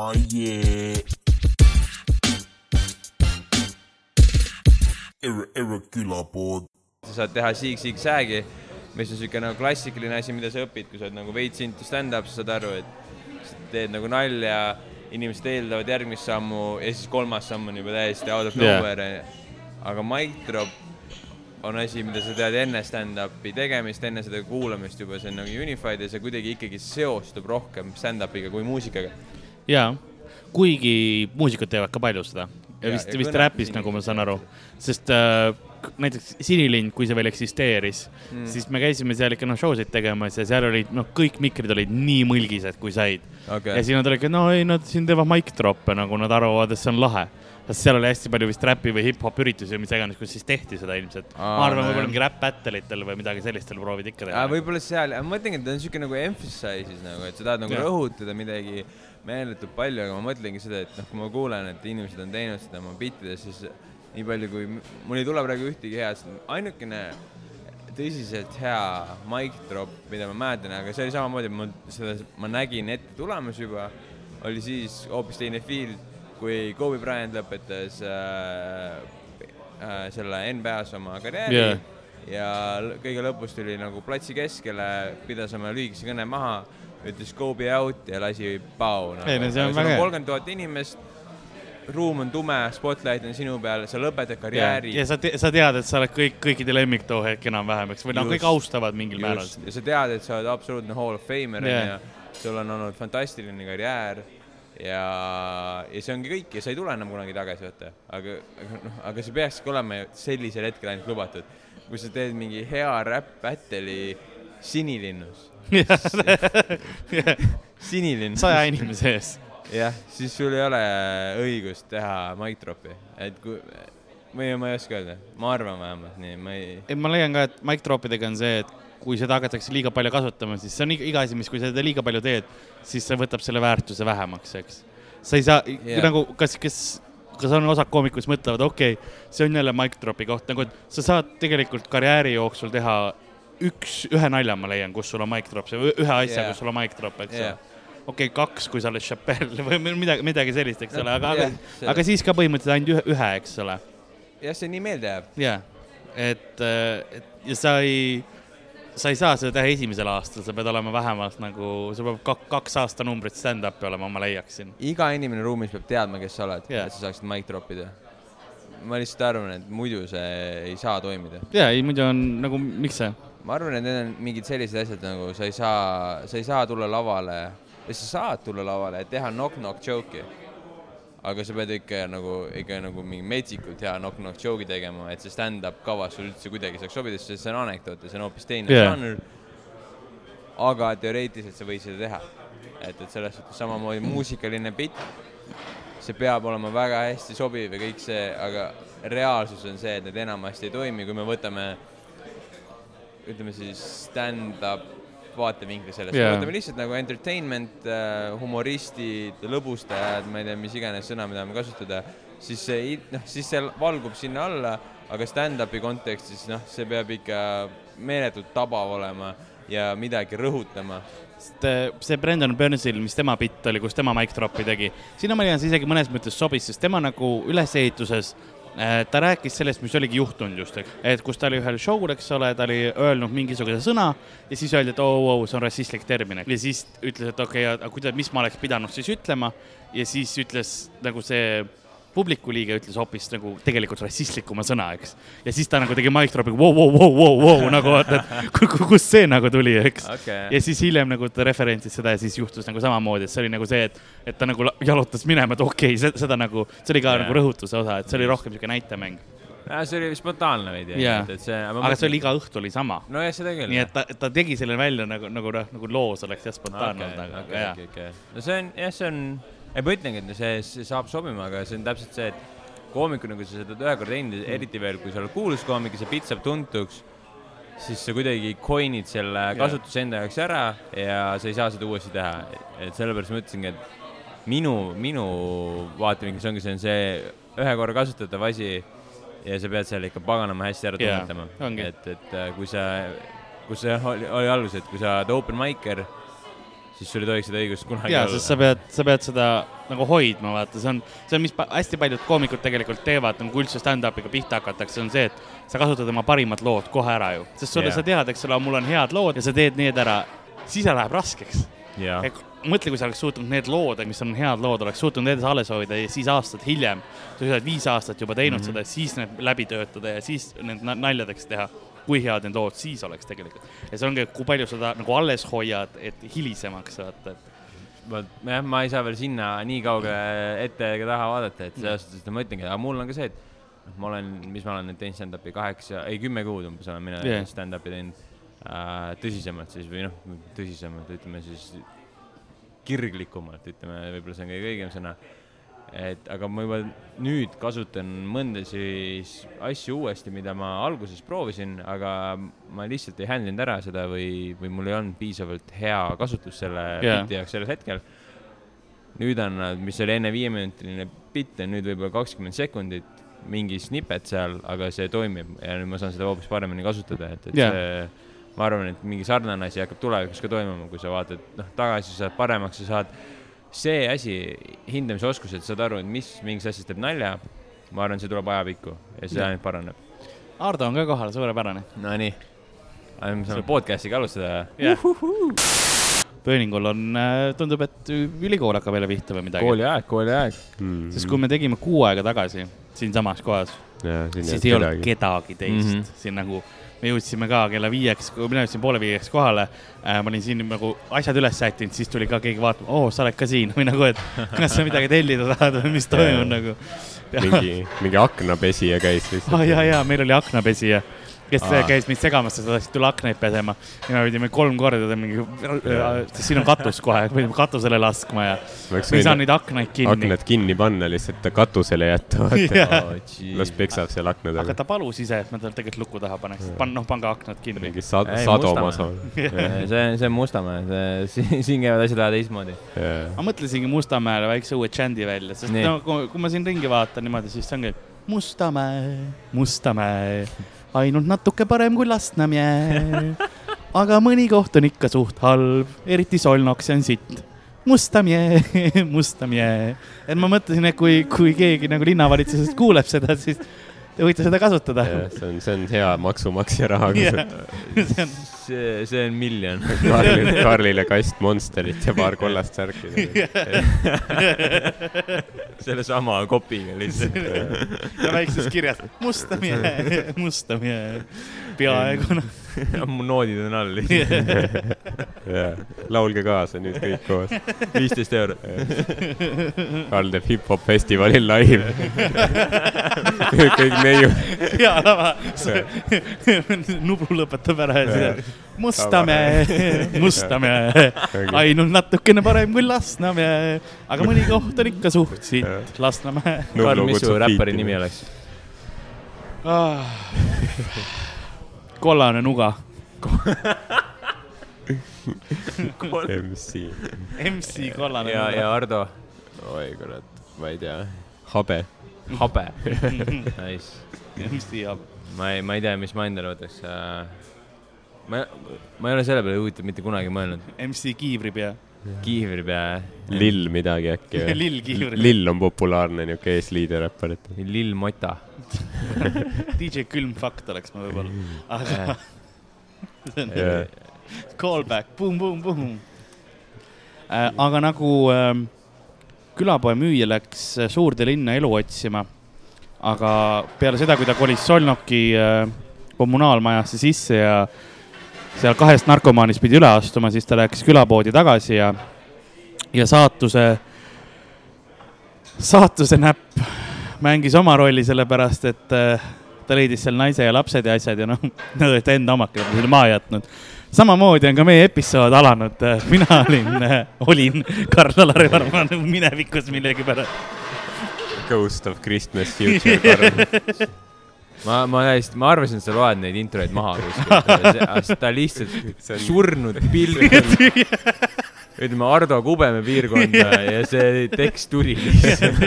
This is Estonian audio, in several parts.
Oh yeah. Ir- irregular board. sa saad teha siig-siig-säägi, mis on niisugune nagu klassikaline asi, mida sa õpid, kui sa oled nagu veits into stand-up, sa saad aru, et teed nagu nalja, inimesed eeldavad järgmist sammu ja siis kolmas samm on juba täiesti out of nowhere onju. aga mic drop on asi, mida sa tead enne stand-up'i tegemist, enne seda kuulamist juba, see on nagu unified ja see kuidagi ikkagi seostub rohkem stand-up'iga kui muusikaga. jaa, kuigi muusikud teevad ka palju seda. ja Ja- vist, ja vist räpis, nagu ma saan aru, sest äh, näiteks Sinilind, kui see veel eksisteeris mm., siis me käisime seal ikka noh, show sid tegemas ja seal olid noh, kõik mikrid olid nii mõlgised, kui said Okei. ja siis nad olidki, no ei, nad siin teevad mic drop'e nagu nad arvavad, et see on lahe. sest seal oli hästi palju vist räpi või hip-hop üritusi või mis iganes, kus siis tehti seda ilmselt. Ma arvan, võib-olla mingi rap battle itel või midagi sellistel proovid ikka teha. võib-olla seal, ma mõtlengi, et ta on niisugune nagu emphasizes nagu, et sa tahad nagu Jah. rõhutada midagi meeletult palju, aga ma mõtlengi seda, et noh, kui ma kuulen, et inimesed on teinud seda oma bittides, siis nii palju, kui mul ei tule praegu ühtegi head, ainukene tõsiselt hea mic drop, mida ma mäletan, aga see oli samamoodi, ma seda, ma nägin ette tulemas juba, oli siis hoopis teine field, kui Kobe Bryant lõpetas äh, äh, selle NBA-s oma karjääri yeah. ja kõige lõpus tuli nagu platsi keskele, pidas oma lühikese kõne maha, ütles Kobe out ja lasi pau no.. Ei, no see on väga hea. kolmkümmend tuhat inimest, ruum on tume, spotlight on sinu peal, sa lõpetad karjääri. ja sa, te, sa tead, et sa oled kõik, kõikide lemmik too hetk enam-vähem, eks, või noh, kõik austavad mingil määral just, ja sa tead, et sa oled absoluutne hall of famer onju, sul on olnud fantastiline karjäär ja, ja see ongi kõik ja sa ei tule enam kunagi tagasi, vaata. aga, aga noh, aga see peakski olema ju sellisel hetkel ainult lubatud. kui sa teed mingi hea räpp battle'i sinilinnus, sinilinn, saja inimese ees. jah, siis sul ei ole õigust teha mic drop'i, et kui, või ma ei oska öelda, ma arvan vähemalt nii, ma ei, ei, ma leian ka, et mic drop idega on see, et kui seda hakatakse liiga palju kasutama, siis see on iga, asi, mis, kui sa seda liiga palju teed, siis see võtab selle väärtuse vähemaks, eks. sa ei saa yeah. nagu, kas, kes, kas on osad koomikud, kes mõtlevad, okei okay,, see on jälle mic drop'i koht, nagu et sa saad tegelikult karjääri jooksul teha üks, ühe nalja, ma leian, kus sul on mic drop, ühe asja Jah. yeah., kus sul on mic drop, eks Jah. ole. okei okay,, kaks, kui sa oled Chappelle või midagi, midagi sellist, eks ole, aga jah,, aga, aga siis ka põhimõtteliselt ainult ühe, ühe, eks ole jah, see nii meelde jääb. jaa, et, et ja sa ei, sa ei saa seda teha esimesel aastal, sa pead olema vähemalt nagu, sul peab kak, kaks aastanumbrit stand-up'i olema, ma leiaksin. iga inimene ruumis peab teadma, kes sa oled Jah. yeah., et sa saaksid mic drop ida. Ma lihtsalt arvan, et muidu see ei saa toimida. jaa, ei muidu on nagu, miks see? ma arvan, et need on mingid sellised asjad nagu sa ei saa, sa ei saa tulla lavale, või sa saad tulla lavale, teha knock-knock joke'i. aga sa pead ikka nagu, ikka nagu mingi metsikult hea knock-knock joke'i tegema, et see stand-up kavas sul üldse kuidagi saaks sobida, sest see on anekdoot ja see on hoopis teine yeah. žanr. aga teoreetiliselt sa võid seda teha. et, et selles suhtes samamoodi muusikaline bitt, see peab olema väga hästi sobiv ja kõik see, aga reaalsus on see, et need enamasti ei toimi, kui me võtame ütleme siis stand-up vaatevinkli sellest yeah., võtame lihtsalt nagu entertainment äh,, humoristid, lõbustajad, ma ei tea, mis iganes sõna, mida me kasutada, siis see, noh, siis see valgub sinna alla, aga stand-up'i kontekstis, noh, see peab ikka meeletult tabav olema ja midagi rõhutama. Sest äh, see Brendan Burnsil, mis tema bitt oli, kus tema mic drop'i tegi, sinna ma leian, see isegi mõnes mõttes sobis, sest tema nagu ülesehituses äh, ta rääkis sellest, mis oligi juhtunud just, et kus ta oli ühel show'l, eks ole, ta oli öelnud mingisuguse sõna ja siis öeldi, et oo oh,, oh, see on rassistlik termin ja siis ütles, et okei okay,, aga kuidas, mis ma oleks pidanud siis ütlema? Ja siis ütles nagu see publiku liige ütles hoopis nagu tegelikult rassistlikuma sõna, eks. ja siis ta nagu tegi mic drop'i, vau, vau, vau, vau, vau nagu vaata, et ku- ku- kust see nagu tuli, eks Okei. ja siis hiljem nagu ta referentsis seda ja siis juhtus nagu samamoodi, et see oli nagu see, et, et ta nagu jalutas minema, et okei okay,, seda nagu, see oli ka yeah. nagu rõhutuse osa, et see oli rohkem siuke näitemäng. see oli spontaanne veidi Jaa. et, see. aga see oli iga õhtu oli sama. nojah, seda küll. nii et ta, ta tegi selle välja nagu, nagu noh, nagu loos oleks jah spontaanne okei, jaa okei, okei. no see on, jah, see on, ei ma ütlengi, et see, see saab sobima, aga see on täpselt see, et koomikuna, kui sa seda ühe korra teinud, eriti veel, kui sa oled kuulus koomik ja see bitt saab tuntuks, siis sa kuidagi coin'id selle kasutuse enda jaoks ära ja sa ei saa seda uuesti teha. et sellepärast ma ütlesingi, et minu, minu vaatevinklist ongi see, on see ühe korra kasutatav asi ja sa pead selle ikka paganama hästi ära Jaa, tunnetama. et, et äh, kui sa, kus see oli, oli algus, et kui sa oled open micer, siis sul ei tohiks seda õigust kunagi ja, olla. sest sa pead, sa pead seda nagu hoidma, vaata, see on, see on, mis hästi paljud koomikud tegelikult teevad, nagu üldse stand-up'iga pihta hakatakse, on see, et sa kasutad oma parimad lood kohe ära ju, sest sulle yeah. sa tead, eks ole, mul on head lood ja sa teed need ära, siis läheb raskeks. jah, mõtle, kui sa oleks suutnud need lood, mis on head lood, oleks suutnud need alles hoida ja siis aastad hiljem, sa oled viis aastat juba teinud mm. -hmm. seda, siis need läbi töötada ja siis need na- naljadeks teha, kui head need lood siis oleks tegelikult. ja see ongi, kui palju seda nagu alles hoiad, et hilisemaks vaata, et jah, ma ei saa veel sinna nii kaugele ette ega taha vaadata, et selles suhtes, et ma ütlengi, aga mul on ka see, et noh, ma olen, mis ma olen nüüd teinud stand-up'i kaheksa, ei kümme kuud umbes olen mina yeah. stand-up'i teinud äh,. tõsisemalt siis või noh, tõsisemalt ütleme siis kirglikumalt, ütleme, võib-olla see on kõige õigem sõna. Et aga ma juba nüüd kasutan mõndasid asju uuesti, mida ma alguses proovisin, aga ma lihtsalt ei handle inud ära seda või, või mul ei olnud piisavalt hea kasutus selle yeah. biti jaoks sellel hetkel. nüüd on nad, mis oli enne viieminutiline bitt, on nüüd võib-olla kakskümmend sekundit, mingi snippet seal, aga see toimib ja nüüd ma saan seda hoopis paremini kasutada, et, et yeah. see ma arvan, et mingi sarnane asi hakkab tulevikus ka toimuma, kui sa vaatad, noh, tagasi saad paremaks, sa saad see asi, hindamisoskus, et saad aru, et mis mingis asjas teeb nalja, ma arvan, see tuleb ajapikku ja see ainult paraneb. Ardo on ka kohal, suurepärane. Nonii, me saame podcast'iga alustada. Pööningul on, tundub, et ülikool hakkab jälle pihta või midagi. kooliaeg, kooliaeg. mm. sest kui me tegime kuu aega tagasi siinsamas kohas, siis ei olnud kedagi teist mm. -hmm. siin nagu me jõudsime ka kella viieks, mina jõudsin poole viieks kohale äh,. ma olin siin nagu asjad üles sättinud, siis tuli ka keegi vaatama, oo, sa oled ka siin või nagu, et kas sa midagi tellida tahad või mis toimub nagu. mingi, mingi aknapesija käis lihtsalt ah,. ja, ja meil oli aknapesija, kes Aa. käis meid segamas, sa tahtsid tulla aknaid pesema. ja me pidime kolm korda mingi, sest siin on katus kohe, pidime katusele laskma ja me ei saa neid aknaid kinni. aknad kinni panna, lihtsalt katusele jätta, Jah. vaata. las peksab seal akna aga taga. ta palus ise, et ma tal tegelikult luku taha paneks, pan-, noh, pange aknad kinni. mingi sad-, sadomas on. see, see on Mustamäe, see, siin käivad asjad vähe teistmoodi. ma mõtlesingi Mustamäele väikse uue džändi välja, sest Nii. no kui, kui ma siin ringi vaatan niimoodi, siis see ongi Mustamäe, Mustamäe, ainult natuke parem kui Lasnamäe. aga mõni koht on ikka suht halb, eriti Solnok, see on sitt. Mustamäe, Mustamäe. et ma mõtlesin, et kui, kui keegi nagu linnavalitsusest kuuleb seda, siis te võite seda kasutada. see on, see on hea maksumaksja raha. see on, see, see on miljon. Karlile, Karlile kast Monsterit ja paar kollast särki. sellesama kopiga lihtsalt. ja väikses kirjas Mustamäe, Mustamäe, peaaegu noh. mu noodid on all lihtsalt. laulge kaasa nüüd kõik koos. viisteist eurot. Karl teeb hip-hop festivalil live. kõik neiu. hea lava, Nublu lõpetab ära ja siis Mustamäe, Mustamäe, ainult natukene parem kui Lasnamäe, aga mõni koht on ikka suht siit, Lasnamäe Karl, mis su räppari nimi? oleks? Kollane nuga, MC. MC kollane ja, ja nuga. Ardo, oi kurat, ma ei tea. habe. habe. Nice. MC ja ma ei, ma ei tea, mis ma endale võtaks. ma, ma ei ole selle peale huvitav mitte kunagi mõelnud. MC kiivripea, kiivripea. Lill midagi äkki või? Lill Kiivripea, Lill on populaarne niuke eesliideräppar, et Lill Mota. DJ Külm Fakt oleks ma võib-olla, aga see on Jaa. callback, boom-boom-boom. aga nagu ähm, külapoe müüja läks äh, suurde linna elu otsima, aga peale seda, kui ta kolis Solnoki äh, kommunaalmajasse sisse ja seal kahest narkomaanist pidi üle astuma, siis ta läks külapoodi tagasi ja, ja saatuse, saatuse näpp mängis oma rolli, sellepärast et äh, ta leidis seal naise ja lapsed ja asjad ja noh, nad olid enda omakene selle maha jätnud. samamoodi on ka meie episood alanud, mina olin, olin Karl-Alari Varma minevikus millegipärast. Ghost of Christmas Future Karl. ma, ma täiesti, ma arvasin, et sa loed neid introid maha kuskilt. ta lihtsalt See on- surnud pilk. ütleme Ardo Kubeme piirkonda ja see tekst tuli lihtsalt.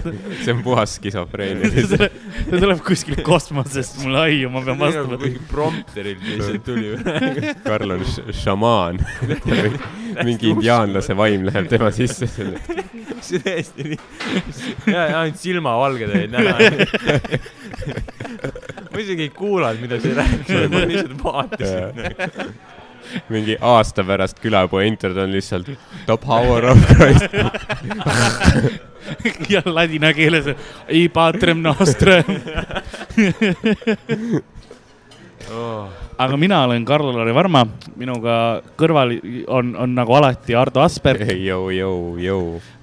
see on puhas skisofreenia. see tuleb kuskilt kosmosest mulle aiu, ma pean vastu võtma. prompterilt lihtsalt tuli. Karl on šamaan. mingi indiaanlase vaim läheb tema sisse. see täiesti nii. ja, ja ainult silmavalged olid näha. Ma isegi ei kuulanud, mida see rääkis, ma lihtsalt vaatasin. mingi aasta pärast külapoe intro on lihtsalt the power of Christ. ja ladina keeles ei patrem nostrem. Oh. aga mina olen Karl-Lari Varma, minuga kõrval on, on nagu alati Ardo Asperg jõu.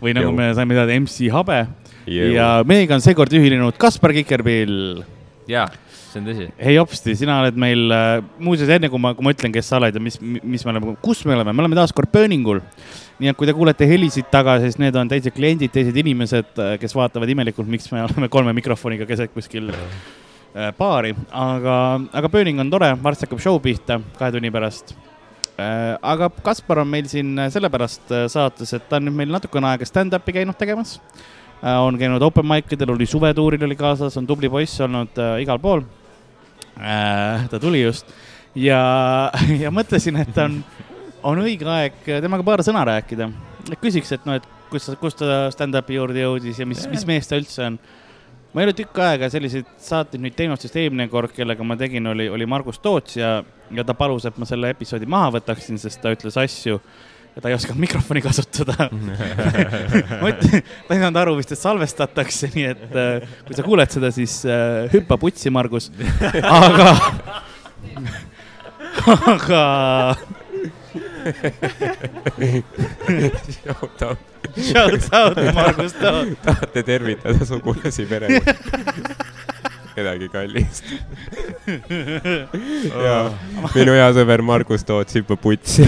või nagu Jõu. me saime teada, MC Habe Jõu. ja meiega on seekord ühinenud Kaspar Kikerpill. jaa, see on tõsi. hei hopsti, sina oled meil, muuseas enne kui ma, kui ma ütlen, kes sa oled ja mis, mis me oleme, kus me oleme, me oleme taas kord Burningul. nii et kui te kuulete helisid taga, siis need on teised kliendid, teised inimesed, kes vaatavad imelikult, miks me oleme kolme mikrofoniga keset kuskil äh, baari, aga, aga Burning on tore, varsti hakkab show pihta kahe tunni pärast. aga Kaspar on meil siin sellepärast äh, saates, et ta on nüüd meil natukene aega stand-up'i käinud tegemas. on käinud open mic idel, oli suvetuuril oli kaasas, on tubli poiss olnud äh, igal pool äh,. Ta tuli just ja, ja mõtlesin, et on, on õige aeg temaga paar sõna rääkida. küsiks, et noh, et kus kus ta stand-up'i juurde jõudis ja mis, mis mees ta üldse on. ma ei ole tükk aega selliseid saateid nüüd teinud, sest eelmine kord, kellega ma tegin, oli, oli Margus Toots ja, ja ta palus, et ma selle episoodi maha võtaksin, sest ta ütles asju ja ta ei osanud mikrofoni kasutada. ma ütlesin, ta ei saanud aru vist, et salvestatakse, nii et äh, kui sa kuuled seda, siis äh, hüppa putsi, Margus. aga, aga shout out Margus Toot. tahate tervitada sugulasi perega? kedagi kallist. ja minu hea sõber Margus Toots hüppab putsi.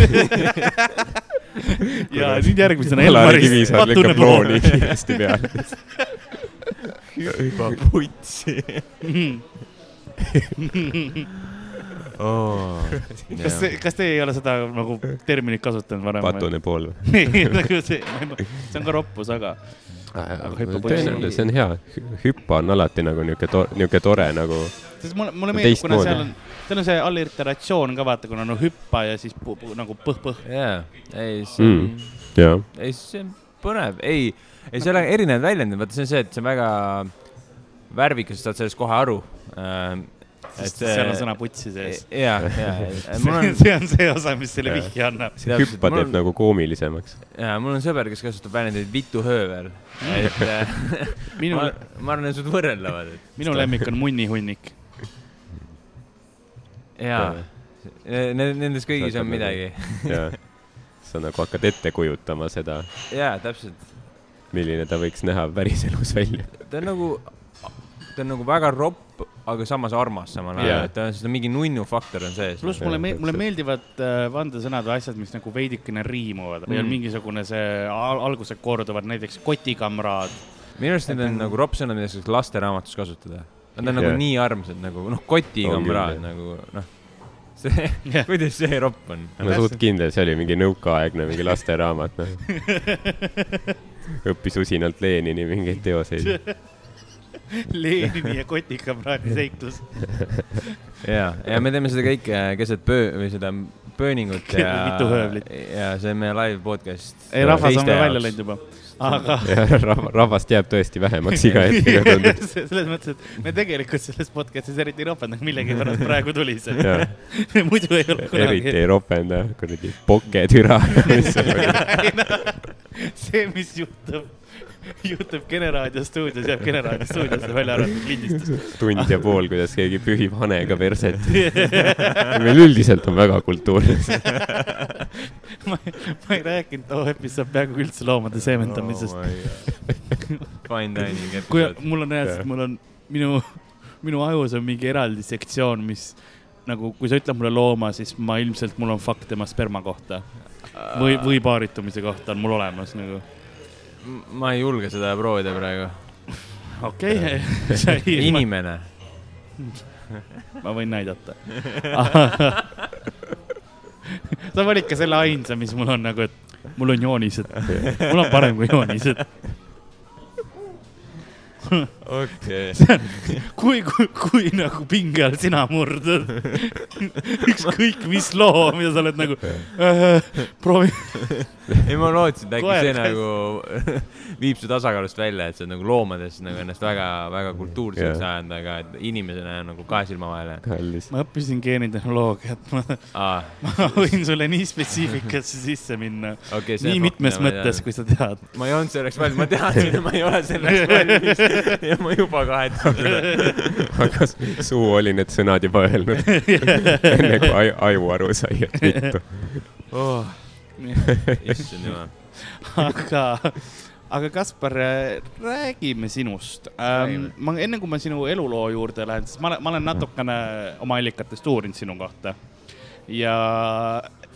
ja nüüd järgmisena Elmaris. Kivisaar lükkab looni kiiresti peale. hüppa putsi. oh,. kas, kas te ei ole seda nagu terminit kasutanud varem? patune pool. nagu see, on ka roppus, aga putsi. see on hea, hüppa on alati nagu niuke tore, niuke tore nagu, sest mulle, mulle meeldib, kuna seal on, seal on see alliteratsioon ka vaata, kuna no hüppa ja siis pu, pu, nagu põh-põh. jaa, ei, see on Mm. jaa. ei, see on põnev, ei, ei seal on erinevad väljendid, vaata see on see, et see on väga värvikas, sa saad sellest kohe aru. sest seal on sõna putsi sees. ja, ja, see on, see on see osa, mis selle vihje annab. see hüppa teeb nagu koomilisemaks. ja mul on sõber, kes kasutab väljendit vitu höövel, et äh, minu ma, ma arvan, et need on võrreldavad, et minu lemmik on munnihunnik. jaa, nendes kõigis on midagi. ja sa nagu hakkad ette kujutama seda, jaa, täpselt, milline ta võiks näha päriselus välja. ta on nagu, ta on nagu väga ropp, aga samas armas samal Jaa. ajal, et ta on, seda mingi nunnu faktor on sees. pluss mulle me-, mulle meeldivad äh, vandesõnad või asjad, mis nagu veidikene riimuvad või on Mm. mingisugune see al algused korduvad, näiteks kotikamraad. minu arust need Et on nagu- nagu ropsõnad, mida saaks lasteraamatus kasutada. Nad on nagu nii armsad nagu noh, On kotikamraad nagu noh, see, Jah. kuidas see ropp on? ma suht kindel, see oli mingi nõukaaegne mingi lasteraamat, noh. õppis usinalt Lenini mingeid teoseid. Lenini ja kotikamraadi seiklus. ja, ja me teeme seda kõike keset pöö- või seda burningut ja ja see on meie live podcast. ei, rahvas on ka välja läinud juba, aga rahva- rahvast jääb tõesti vähemaks iga hetkega tundub. selles mõttes, et me tegelikult selles podcast'is eriti ei ropendanud, millegipärast praegu tuli see. Muidu ei eriti kunagi. ei ropenda, kuradi poketüra. see, mis juhtub, juhtub Kene raadio stuudios, jääb Kene raadio stuudiosse välja arvatud lindistus. tund ja pool, kuidas keegi pühib hanega perset. meil üldiselt on väga kultuurne. ma, ma ei rääkinud too episood peaaegu üldse loomade seementamisest oh. Fine dining kui episood. mul on reaalselt, mul on minu, minu ajus on mingi eraldi sektsioon, mis nagu, kui sa ütled mulle looma, siis ma ilmselt, mul on fakt tema sperma kohta või, või paaritumise kohta on mul olemas nagu. Ma ei julge seda proovida praegu. okei okay., inimene. ma võin näidata. sa valid ka selle ainsa, mis mul on nagu, et mul on joonised, mul on parem kui joonised. Okei. kui, kui, kui nagu pinge all sina murdud, ükskõik mis loo, mida sa oled nagu äh,, proovi. ei, ma lootsin, et äkki see nagu viib su tasakaalust välja, et sa oled nagu loomades nagu ennast väga, väga kultuurseks Jah. ajanud, aga et inimesena on nagu kahe silma vahele. ma õppisin geenitehnoloogiat, ma, aa, ma võin sulle nii spetsiifikasse sisse minna. see nii mitmes mõttes, kui sa tead. ma ei olnud selleks valmis, ma teadsin, et ma ei ole selleks valmis ja ma juba kahetsen seda. aga suu oli need sõnad juba öelnud, enne kui aju, aju aru sai, et vittu. oh,. issand jumal. aga, aga Kaspar, räägime sinust ähm, ma enne kui ma sinu eluloo juurde lähen, sest ma olen, ma olen natukene oma allikatest uurinud sinu kohta ja,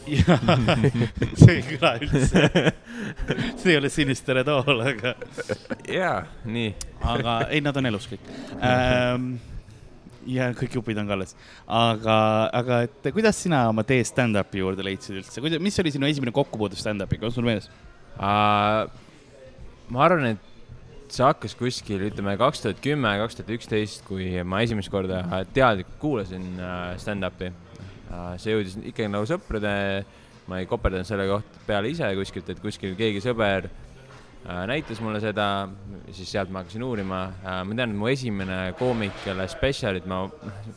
ja see ei kõla üldse. see ei ole Sinister Tool, aga, jaa, nii. aga ei, nad on elus kõik ähm,. ja kõik jupid on ka alles, aga, aga et kuidas sina oma tee stand-up'i juurde leidsid üldse, kuidas, mis oli sinu esimene kokkupuude stand-up'iga, on sul meeles? Uh, ma arvan, et see hakkas kuskil, ütleme kaks tuhat kümme, kaks tuhat üksteist, kui ma esimest korda teadlikult kuulasin uh, stand-up'i. See jõudis ikkagi nagu sõprade, ma ei koperdanud selle kohta peale ise kuskilt, et kuskil keegi sõber uh, näitas mulle seda, siis sealt ma hakkasin uurima uh,. ma tean, et mu esimene koomik, kelle spetsialid ma,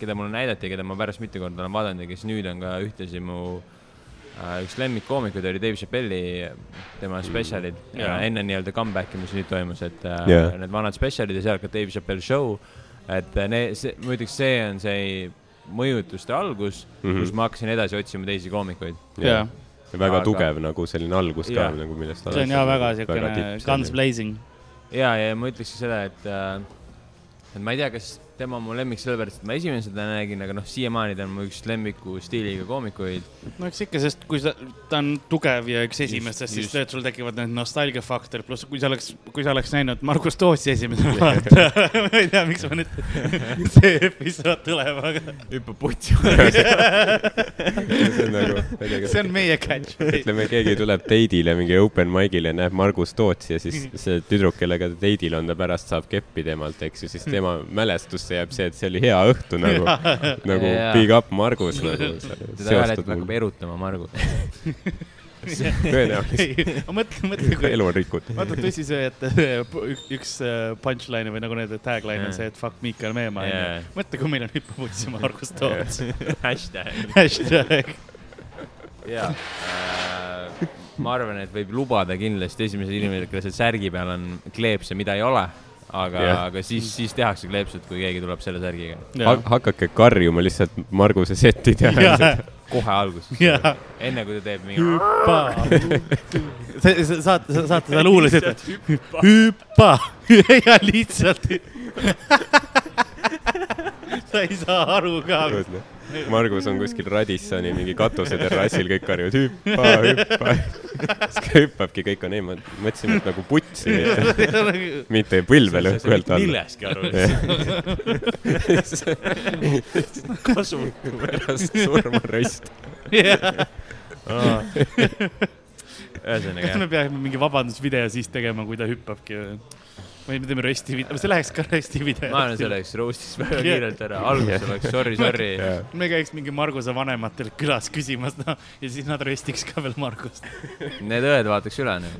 keda mulle näidati, keda ma pärast mitu korda olen vaadanud ja kes nüüd on ka ühtlasi mu üks lemmikkoomikuid oli Dave Chappelle'i, tema spetsialid yeah. enne nii-öelda comeback'i, mis nüüd toimus, et yeah. need vanad spetsialid ja sealt ka Dave Chappelle show. et need, see, ma ütleks, see on see mõjutuste algus mm. -hmm. kus ma hakkasin edasi otsima teisi koomikuid. jaa, väga Aga- tugev nagu selline algus ka Jaa. nagu, millest see on jah väga siukene guns. blazing. ja, ja ma ütleks seda, et uh,, et ma ei tea, kas tema on mu lemmik sellepärast, et ma esimene seda nägin, aga noh, siiamaani ta on mu üks lemmiku stiiliga koomikuid. no eks ikka, sest kui sa, ta on tugev ja üks esimestest, siis just. tead, sul tekivad need nostalgiafaktorid, pluss kui sa oleks, kui sa oleks näinud Margus Tootsi esimesena vaata, ma ei tea, miks ma nüüd, see episood tuleb, aga hüppab putsi. see on nagu, ma ei tea, kas see on meie catch. ütleme, keegi tuleb date'ile mingi open mic'ile, näeb Margus Tootsi ja siis see tüdruk, kellega ta date'il on, ta pärast saab keppi temalt, eks ju, siis tema mälestusse jääb see, et see oli hea õhtu nagu, nagu big up Margus nagu. teda hetkel hakkab erutama Margu. tõenäoliselt, ma mõtlen, mõtlen, kui elu on rikutud. vaata tõsisööjate üks, üks äh, punchline või nagu need tagline on see, et fuck Miikal Meemaa onju. mõtle, kui meil on hüppeputsi Margus Toots. hashtag. hashtag. jaa äh,. ma arvan, et võib lubada kindlasti esimesele inimesele, kellel seal särgi peal on kleepse, mida ei ole, aga yeah., aga siis, siis tehakse kleepsud, kui keegi tuleb selle särgiga. hakake karjuma lihtsalt Marguse setti teha. kohe alguses, jaa, enne kui ta teeb mingi. hüppa. see, see saate, saate seda luules, et hüppa ja lihtsalt. sa ei saa aru ka. Margus on kuskil Radissoni mingi katuseterrassil, kõik karjuvad hüppa, hüppa. siis ta hüppabki, kõik on ei, ma mõtlesin, et nagu putsi, mitte põlvele õhku alla. millestki aru. kasulikum. pärast surma röst. ühesõnaga kas me peame mingi vabandusvideo siis tegema, kui ta hüppabki või? Või me teeme rösti video, see läheks ka rösti video. ma arvan, see läks roast'is väga kiirelt ära, alguses oleks sorry, sorry. me käiks mingi Marguse vanematel külas küsimas, noh, ja siis nad röstiks ka veel Margust. Need õed vaataks üle nagu.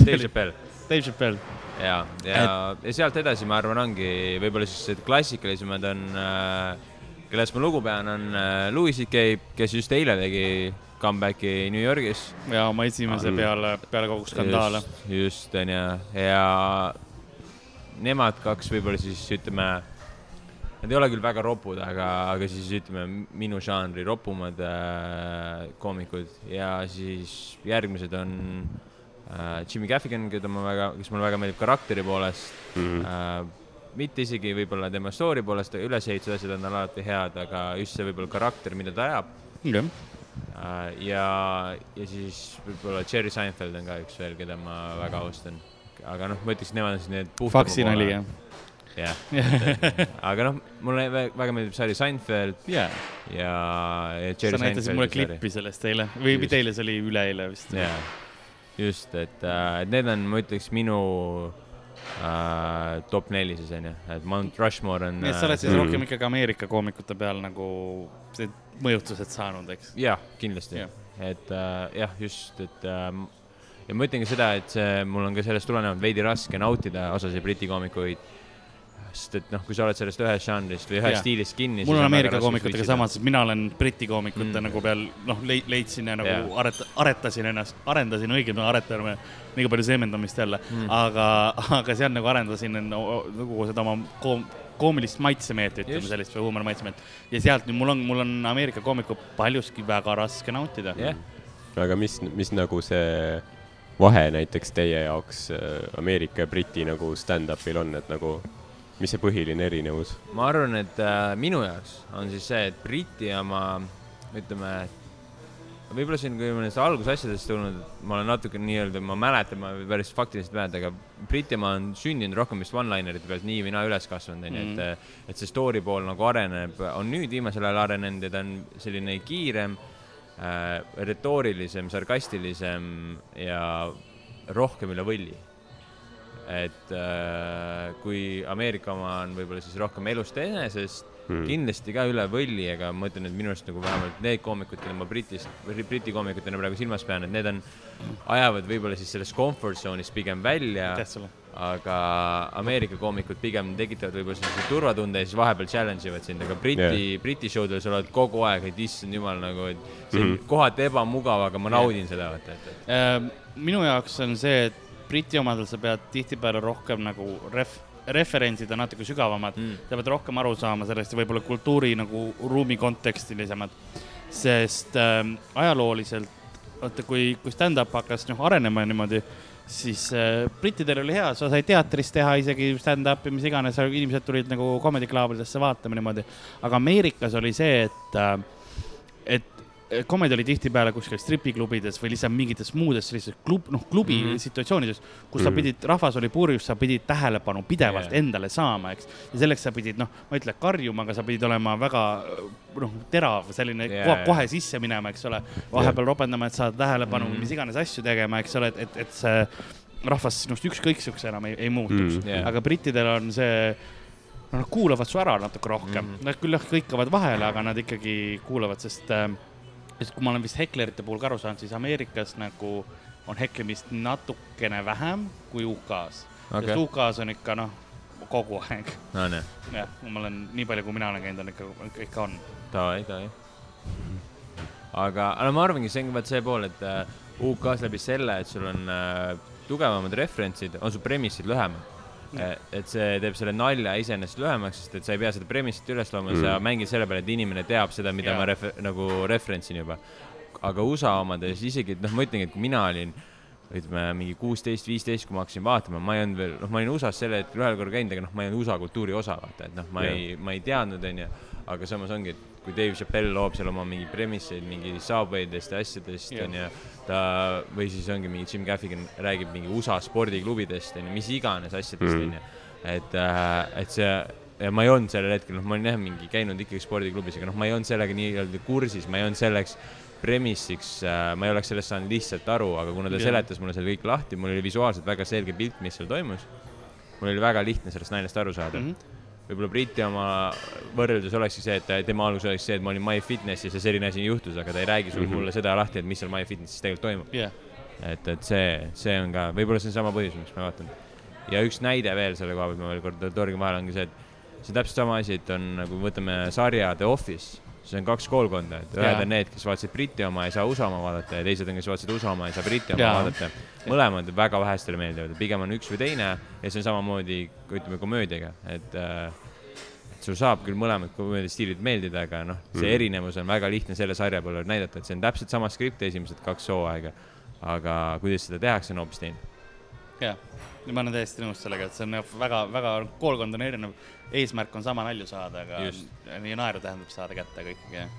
Dave Chappelle Dave Chappelle, ja, ja, ja sealt edasi ma arvan, ongi võib-olla sellised klassikalisemad on äh,, kellest ma lugu pean, on äh, Louis CK, kes just eile tegi comeback'i New Yorgis. ja oma esimese Mm. peale, peale kogu skandaale. just, onju, ja nemad kaks võib-olla siis ütleme, nad ei ole küll väga ropud, aga, aga siis ütleme minu žanri ropumad äh, koomikud ja siis järgmised on äh, Jimmy Gaffigan, keda ma väga, kes mulle väga meeldib karakteri poolest Mhm. äh,. Mitte isegi võib-olla tema story poolest, ülesehitused, asjad on tal alati head, aga just see võib-olla karakter, mida ta ajab jah, äh,. ja, ja siis võib-olla Jerry Seinfeld on ka üks veel, keda ma väga austan. aga noh, ma ütleks, nemad on siis need puhtama faksi nali jah. jah, aga noh, mulle vä- väga meeldib sari Seinfeld jaa, ja, ja sa näitasid mulle klippi sellest eile või Just. mitte eile, see oli üleeile vist. just, et äh, et need on, ma ütleks, minu äh, top neli siis onju, et Mount Rushmore on. nii et sa oled siis Mm. rohkem ikkagi Ameerika koomikute peal nagu need mõjutused saanud, eks? jah, kindlasti Jah., et äh, jah, just, et ähm, ja ma ütlen ka seda, et see, mul on ka sellest tulenevalt veidi raske nautida osasid briti koomikuid. Sest et noh, kui sa oled sellest ühest žanrist või ühest Jah. stiilist kinni. mul on Ameerika koomikutega sama, sest mina olen Briti koomikute Mm. mm. nagu peal, noh, leidsin ja nagu yeah. areta-, aretasin ennast, arendasin õigemini, aretame liiga palju seemendamist jälle Mm. mm., aga, aga seal nagu arendasin no, nagu seda oma koom-, koomilist maitsemeelt, ütleme Just. sellist või huumori maitsemeelt. ja sealt nüüd mul on, mul on Ameerika koomikut paljuski väga raske nautida jah, aga mis, mis nagu see vahe näiteks teie jaoks äh, Ameerika ja Briti nagu stand-up'il on, et nagu, mis see põhiline erinevus? ma arvan, et äh, minu jaoks on siis see, et Briti oma, ütleme, võib-olla siin, kui ma nendest algusasjadest tulnud, ma olen natuke nii-öelda, ma mäletan, ma päris faktiliselt ei mäleta, aga Briti oma on sündinud rohkem vist one-linerite pealt nii või naa üles kasvanud, onju, Mhm. et, et see story pool nagu areneb, on nüüd viimasel ajal arenenud ja ta on selline kiirem äh,, retoorilisem, sarkastilisem ja rohkem üle võlli et äh, kui Ameerika oma on võib-olla siis rohkem elust enesest Hmm. mm., kindlasti ka üle võlli, aga ma ütlen, et minu arust nagu vähemalt need koomikud, keda ma Britist, Briti koomikutena praegu silmas pean, et need on, ajavad võib-olla siis sellest comfort zone'ist pigem välja, aga Ameerika koomikud pigem tekitavad võib-olla sellise turvatunde ja siis vahepeal challenge ivad sind, aga Briti yeah., Briti show del sa oled kogu aeg, et issand jumal nagu, et see on mm. -hmm. kohati ebamugav, aga ma naudin seda, vaata, et, et Äh, minu jaoks on see, et Briti omadel sa pead tihtipeale rohkem nagu ref-, referentsid on natuke sügavamad Mm. sa pead rohkem aru saama sellest ja võib-olla kultuuri nagu ruumi kontekstilisemad. sest äh, ajalooliselt, vaata kui, kui stand-up hakkas noh arenema niimoodi, siis äh, brittidel oli hea, sa said teatris teha isegi stand-up'i, mis iganes, inimesed tulid nagu comedy clubidesse vaatama niimoodi. aga Ameerikas oli see, et äh, et komedi oli tihtipeale kuskil stripiklubides või lihtsalt mingites muudes sellistes klub, noh, klubi mm. -hmm. situatsioonides, kus mm -hmm. sa Mhm. pidid, rahvas oli purjus, sa pidid tähelepanu pidevalt yeah. endale saama, eks. ja selleks sa pidid, noh, ma ei ütle karjuma, aga sa pidid olema väga, noh, terav, selline yeah, kohe, kohe sisse minema, eks ole. vahepeal ropendama, et saada tähelepanu mm. -hmm. mis iganes asju tegema, eks ole, et, et, et see rahvas sinust ükskõiksuks enam ei, ei muutuks Mm. mm.. Jaa. aga brittidel on see, no nad kuulavad su ära natuke rohkem mm. -hmm. nad küll jah hõikavad vahele, aga nad ikkagi kuulavad, sest äh, sest kui ma olen vist heklerite puhul ka aru saanud, siis Ameerikas nagu on heklemist natukene vähem kui UK-s okay.. sest UK-s on ikka noh, kogu aeg. no jah, ma olen nii palju, kui mina olen käinud, on ikka, ikka on. davai, davai. aga, aga ma arvangi, see on vaat see pool, et äh, UK-s läbi selle, et sul on äh, tugevamad referentsid, on su premissid lühemad. Et see teeb selle nalja iseenesest lühemaks, sest et sa ei pea seda premissit üles looma mm., sa mängid selle peale, et inimene teab seda, mida yeah. ma refer-, nagu referentsin juba. aga USA omades isegi, et noh, ma ütlengi, et kui mina olin ütleme mingi kuusteist, viisteist, kui ma hakkasin vaatama, ma ei olnud veel, noh, ma olin USA-s sel hetkel ühel korral käinud, aga noh, ma ei olnud USA kultuuri osa, vaata, et noh, ma Jah. ei, ma ei teadnud, onju. aga samas ongi, et kui Dave Chappelle loob seal oma mingi premisseid mingi Subwaydest ja asjadest Jah. onju, ta või siis ongi mingi Jim Gaffigan räägib mingi USA spordiklubidest onju, mis iganes asjadest Mhm. onju. et, et see ja ma ei olnud sellel hetkel, noh, ma olin jah mingi käinud ikkagi spordiklubis, aga noh, ma ei olnud sellega nii-öelda kursis, ma ei olnud selleks premissiks äh,, ma ei oleks sellest saanud lihtsalt aru, aga kuna ta Jah. seletas mulle selle kõik lahti, mul oli visuaalselt väga selge pilt, mis seal toimus. mul oli väga lihtne sellest naljast aru saada mm. -hmm. Võib-olla Briti oma võrreldes olekski see, et tema algus oleks see, et ma olin MyFitnessis ja selline asi juhtus, aga ta ei räägi sulle mm. -hmm. mulle seda lahti, et mis seal MyFitnessis tegelikult toimub. jah, et, et see, see on ka, võib-olla see on sama põhjus, miks ma vaatan. ja üks näide veel selle koha pealt, ma veel kord torgin vahele, ongi see, et see on täpselt sama asi, et on nagu võtame sarja The Office, siis on kaks koolkonda, et ühed on need, kes vaatasid Briti oma ja ei saa USA oma vaadata ja teised on, kes vaatasid USA oma ja ei saa Briti oma Jaa. vaadata. mõlemad väga vähestele meeldivad, pigem on üks või teine ja see on samamoodi, ütleme komöödiaga, et äh, sul saab küll mõlemad komöödiastiilid meeldida, aga noh, see Mhm. erinevus on väga lihtne selle sarja peale näidata, et see on täpselt sama skript esimesed kaks hooaega. aga kuidas seda tehakse, on hoopis teine. jah. ma olen täiesti nõus sellega, et see on väga, väga, koolkond on erinev. eesmärk on sama nalju saada, aga Just. nii naeru tähendab saada kätte kõik, jah.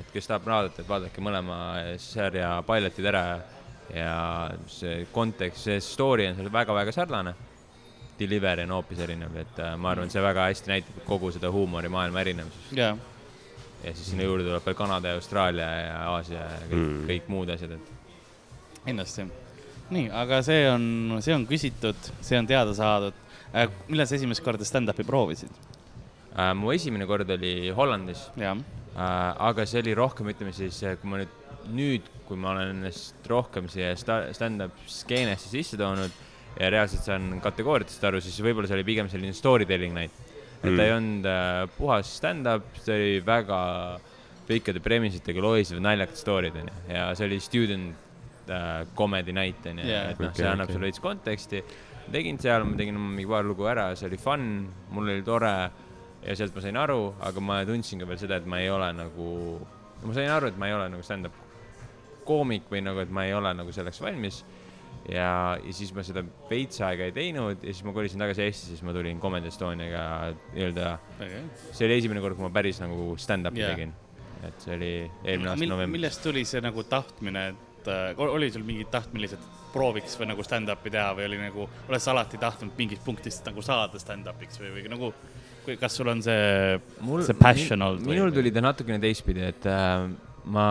et kes tahab vaadata, et vaadake mõlema sarja pilotid ära ja see kontekst, see story on seal väga-väga sarnane. delivery on hoopis erinev, et äh, ma arvan, see väga hästi näitab kogu seda huumorimaailma erinevusest. jaa, ja siis sinna juurde tuleb veel Kanada ja Austraalia ja Aasia ja kõik. Mm., kõik muud asjad, et kindlasti. nii, aga see on, see on küsitud, see on teada saadud. millal sa esimest korda stand-up'i proovisid? äh, mu esimene kord oli Hollandis äh,, aga see oli rohkem, ütleme siis, kui ma nüüd, nüüd, kui ma olen ennast rohkem siia sta- stand-up skeenesse sisse toonud ja reaalselt saan kategooriatest aru, siis võib-olla see oli pigem selline story telling night. et ta ei olnud äh, puhas stand-up, see oli väga pikkade premisitega lohisevad naljakad story'd onju ja see oli student äh, comedy night onju Jaa. et noh, see Okei, annab okei. sulle veits konteksti. tegin seal, ma tegin mingi paar lugu ära, see oli fun, mul oli tore ja sealt ma sain aru, aga ma tundsin ka veel seda, et ma ei ole nagu, ma sain aru, et ma ei ole nagu stand-up koomik või nagu, et ma ei ole nagu selleks valmis. ja, ja siis ma seda veits aega ei teinud ja siis ma kolisin tagasi Eestisse, siis ma tulin Comedy Estoniaga nii-öelda, see oli esimene kord, kui ma päris nagu stand-up'i yeah. tegin. et see oli eelmine aasta Mil, novembris. millest tuli see nagu tahtmine, et äh, oli sul mingid tahtmine lihtsalt prooviks või nagu stand-up'i teha või oli nagu, oled sa alati tahtnud mingist punktist nagu saada stand-up'iks või, või nagu, kas sul on see, see passion olnud minul tuli ta natukene teistpidi, et äh, ma,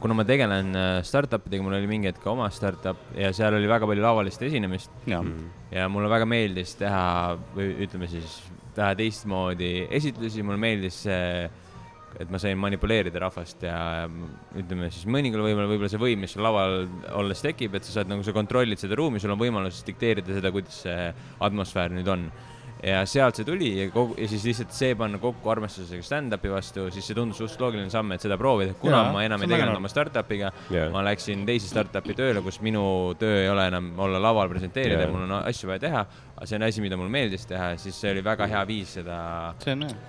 kuna ma tegelen äh, startup idega, mul oli mingi hetk ka oma startup ja seal oli väga palju lavalist esinemist. Ja mulle väga meeldis teha või ütleme siis teha teistmoodi esitlusi, mulle meeldis see, et ma sain manipuleerida rahvast ja ütleme siis mõningal võib-olla, võib-olla see võim, mis sul laval olles tekib, et sa saad nagu, sa kontrollid seda ruumi, sul on võimalus dikteerida seda, kuidas see atmosfäär nüüd on. ja sealt see tuli ja kogu, ja siis lihtsalt see panna kokku armastusega stand-up'i vastu, siis see tundus suht loogiline samm, et seda proovida, kuna ja, ma enam ei tegelenud oma startup'iga Jaa. ma läksin teise startup'i tööle, kus minu töö ei ole enam olla laval presenteerida yeah., mul on asju vaja teha, aga see on asi, mida mulle meeldis teha, siis see oli väga hea viis seda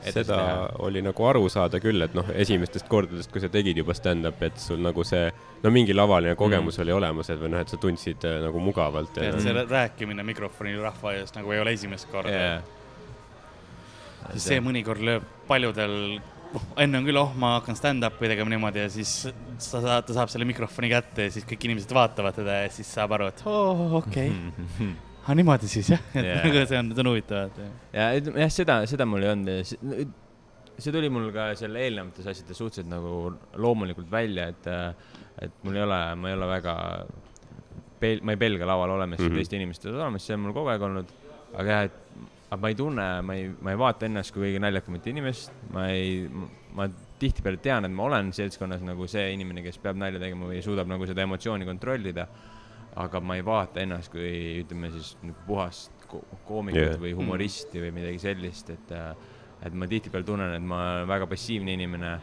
seda oli nagu aru saada küll, et noh, esimestest kordadest, kui sa tegid juba stand-up'i, et sul nagu see, no mingi lavaline kogemus mm. oli olemas, et või noh, et sa tundsid äh, nagu mugavalt ja et see rääkimine mikrofoni rahva ees nagu ei ole esimest korda Yeah. see mõnikord lööb paljudel, enne on küll, oh, ma hakkan stand-up'i tegema niimoodi ja siis sa saad, ta saab selle mikrofoni kätte ja siis kõik inimesed vaatavad teda ja siis saab aru, et oo, okei okay. aga niimoodi siis jah, et Jaa. nagu see on, see on huvitav, et ja ütleme jah, seda, seda mul ei olnud ja see, tuli mul ka seal eelnevates asjades suhteliselt nagu loomulikult välja, et, et mul ei ole, ma ei ole väga ma ei pelga laval olemist mm. -hmm. teiste inimeste olemist, see on mul kogu aeg olnud. aga jah, et aga ma ei tunne, ma ei, ma ei vaata ennast kui kõige naljakamat inimest, ma ei, ma tihtipeale tean, et ma olen seltskonnas nagu see inimene, kes peab nalja tegema või suudab nagu seda emotsiooni kontrollida. Aga ma ei vaata ennast kui ütleme siis nagu puhast ko koomikut yeah. või humoristi või midagi sellist, et, et ma tihtipeale tunnen, et ma olen väga passiivne inimene.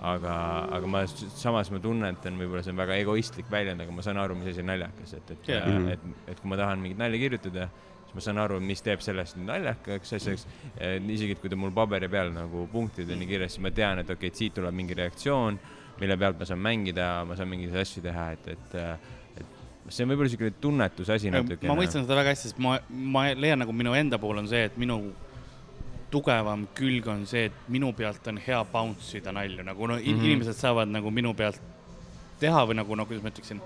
aga, aga ma samas ma tunnetan, võib-olla see on väga egoistlik väljend, aga ma saan aru, mis asi on naljakas, et, et yeah., et, et kui ma tahan mingit nalja kirjutada, siis ma saan aru, mis teeb sellest naljakaks asjaks. isegi, et kui ta mul paberi peal nagu punktideni kirjas, siis ma tean, et okei okay,, et siit tuleb mingi reaktsioon, mille pealt ma saan mängida, ma saan mingeid asju teha, et, et, et see on võib-olla niisugune tunnetuse asi natukene. ma mõistan seda väga hästi, sest ma, ma leian nagu minu enda puhul on see, et minu tugevam külg on see, et minu pealt on hea bounce ida nalju, nagu no mm. -hmm. inimesed saavad nagu minu pealt teha või nagu, no kuidas ma ütleksin,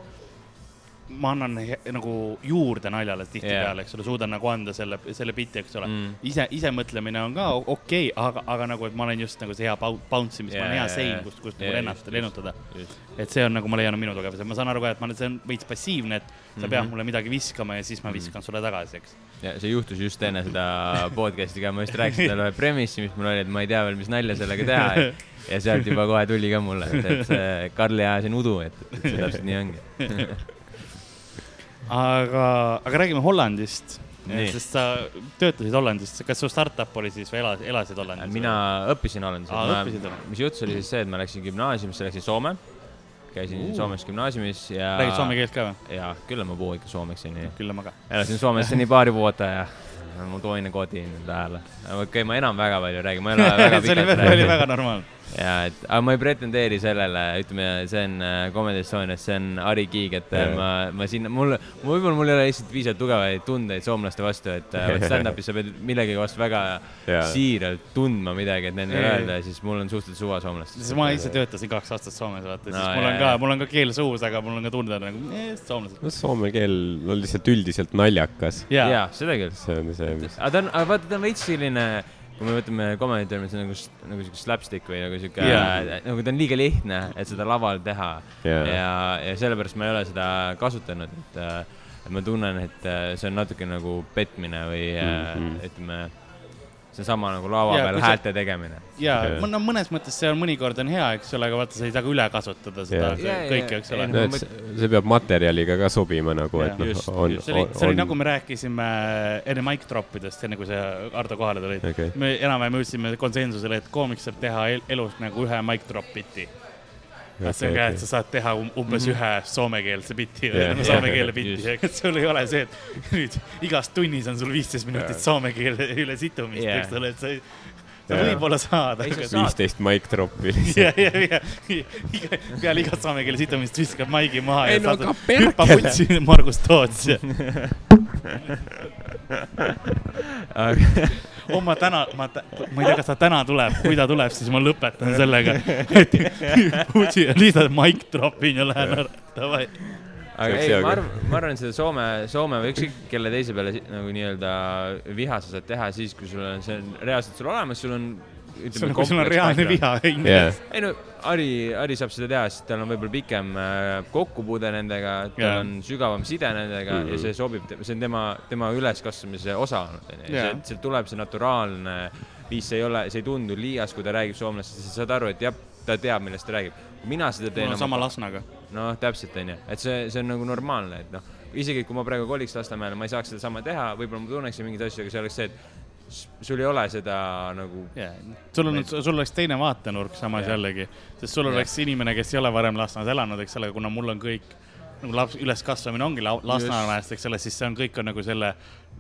ma annan nagu juurde naljale tihtipeale Jaa. eks ole, suudan nagu anda selle, selle biti, eks ole Mm. ise, ise mõtlemine on ka okei okay,, aga, aga nagu, et ma olen just nagu see hea bounce imis, ma olen hea sein jaa,, kust, kust nagu just. lennutada. Et see on nagu ma leian, on minu tugevus ja ma saan aru ka, et ma olen, see on veits passiivne, et sa pead Mhm. mulle midagi viskama ja siis ma viskan sulle tagasi, eks. ja see juhtus just enne seda podcast'i ka, ma just rääkisin talle ühe premissi, mis mul oli, et ma ei tea veel, mis nalja sellega teha ja, ja sealt juba kohe tuli ka mulle, et, et see Karli ajasin udu, et, et see täpselt nii ongi. aga, aga räägime Hollandist. Sest sa töötasid Hollandis, kas su startup oli siis või elasid, elasid Hollandis? mina õppisin Hollandis Ma- mis juhtus, oli siis see, et ma läksin gümnaasiumisse, läksin Soome, käisin Uh. Soomes gümnaasiumis ja räägid soome keelt ka või? jaa, kyllä mä puhun ikka suomeksi, niin küll ma ka. elasin Suomessa niin pari vuotta ja mu toinen koti täällä. okei okay,, ma enam väga palju ei räägi, ma ei ole väga pikalt see oli rääkinud. väga normaalne. Ja et, aga ma ei pretendeeri sellele, ütleme, see on äh, Comedy Estonias, see on Ari Kiig, et yeah. Jaa. ma, ma sinna, mul, võib-olla mul ei ole lihtsalt piisavalt tugevaid tundeid soomlaste vastu, et äh, stand-up'is sa pead millegi vastu väga Jaa. siiralt tundma midagi, et nendele Jaa. öelda ja siis mul on suhteliselt suva soomlastest. siis ma ise töötasin kaks aastat Soomes, vaata, siis No, mul on ka mul on ka keel suus, aga mul on ka tunda nagu, soomlased. no soome keel on lihtsalt üldiselt naljakas. jaa, seda küll. see on see, mis, aga ta on, aga vaata, ta on veits selline, kui me võtame comedy termin, see on nagu, nagu siuke slapstick või nagu siuke yeah., nagu ta on liiga lihtne, et seda laval teha Jaa. ja, ja sellepärast ma ei ole seda kasutanud, et, et ma tunnen, et äh, see on natuke nagu petmine või mm. -hmm. ütleme, seesama nagu lava Jaa, peal kui sa- häälte tegemine. ja no mõnes mõttes see on mõnikord on hea, eks ole, aga vaata, sa ei saa ka üle kasutada seda jaa, kõike, eks ole. No- see, see peab materjaliga ka sobima nagu, et noh Just,, on, see oli on, see oli on nagu me rääkisime enne mic drop idest, enne kui sa, Ardo, kohale tulid. Okei. me enam-vähem jõudsime konsensusele, et koomik saab teha el elus nagu ühe mic drop biti. See on ka, et sa saad teha um umbes ühe soomekeelse biti või jah, soome keele biti just., et sul ei ole see, et nüüd igas tunnis on sul viisteist minutit soome keele üle situmist, Jah. eks ole, et sa ei, sa võib-olla saad, Ei, aga sa saad. viisteist mic drop'i ja, ja, ja iga, peale igat soome keele situmist viskab maigi maha Ei ja no aga hüppa perkele. vutsi Margus Toots ja oh ma täna, ma, ma ei tea, kas ta täna tuleb, kui ta tuleb, siis ma lõpetan sellega, lihtsalt mic drop'in ja lähen ära, davai. aga ei, ma arvan, ma arvan, et seda Soome, Soome või ükskõik kelle teise peale nagu nii-öelda viha sa saad teha siis, kui sul on see on reaalselt sul olemas, sul on. Sul on, sul on reaalne viha hinges., ei no Ari, Ari saab seda teha, sest tal on võib-olla pikem äh, kokkupuude nendega, tal Jaa. on sügavam side nendega mm Mhm. -hmm. ja see sobib, see on tema, tema üleskasvamise osa olnud, onju. Sealt tuleb see naturaalne viis, see ei ole, see ei tundu liias, kui ta räägib soomlastest, sa saad aru, et jah, ta teab, millest ta räägib. mina seda teen mul on sama. Lasnaga. noh, täpselt onju, et see, see on nagu normaalne, et noh, isegi kui ma praegu koliks Lasnamäele, ma ei saaks sedasama teha, võib-olla ma tunneksin mingeid asju, aga see oleks see, et sul ei ole seda nagu Yeah. sul on, sul oleks teine vaatenurk samas Jah. jällegi, sest sul Jah. oleks inimene, kes ei ole varem Lasnamäes elanud, eks ole, kuna mul on kõik nagu laps, üleskasvamine ongi La- Lasnamäest, eks ole, siis see on kõik on nagu selle,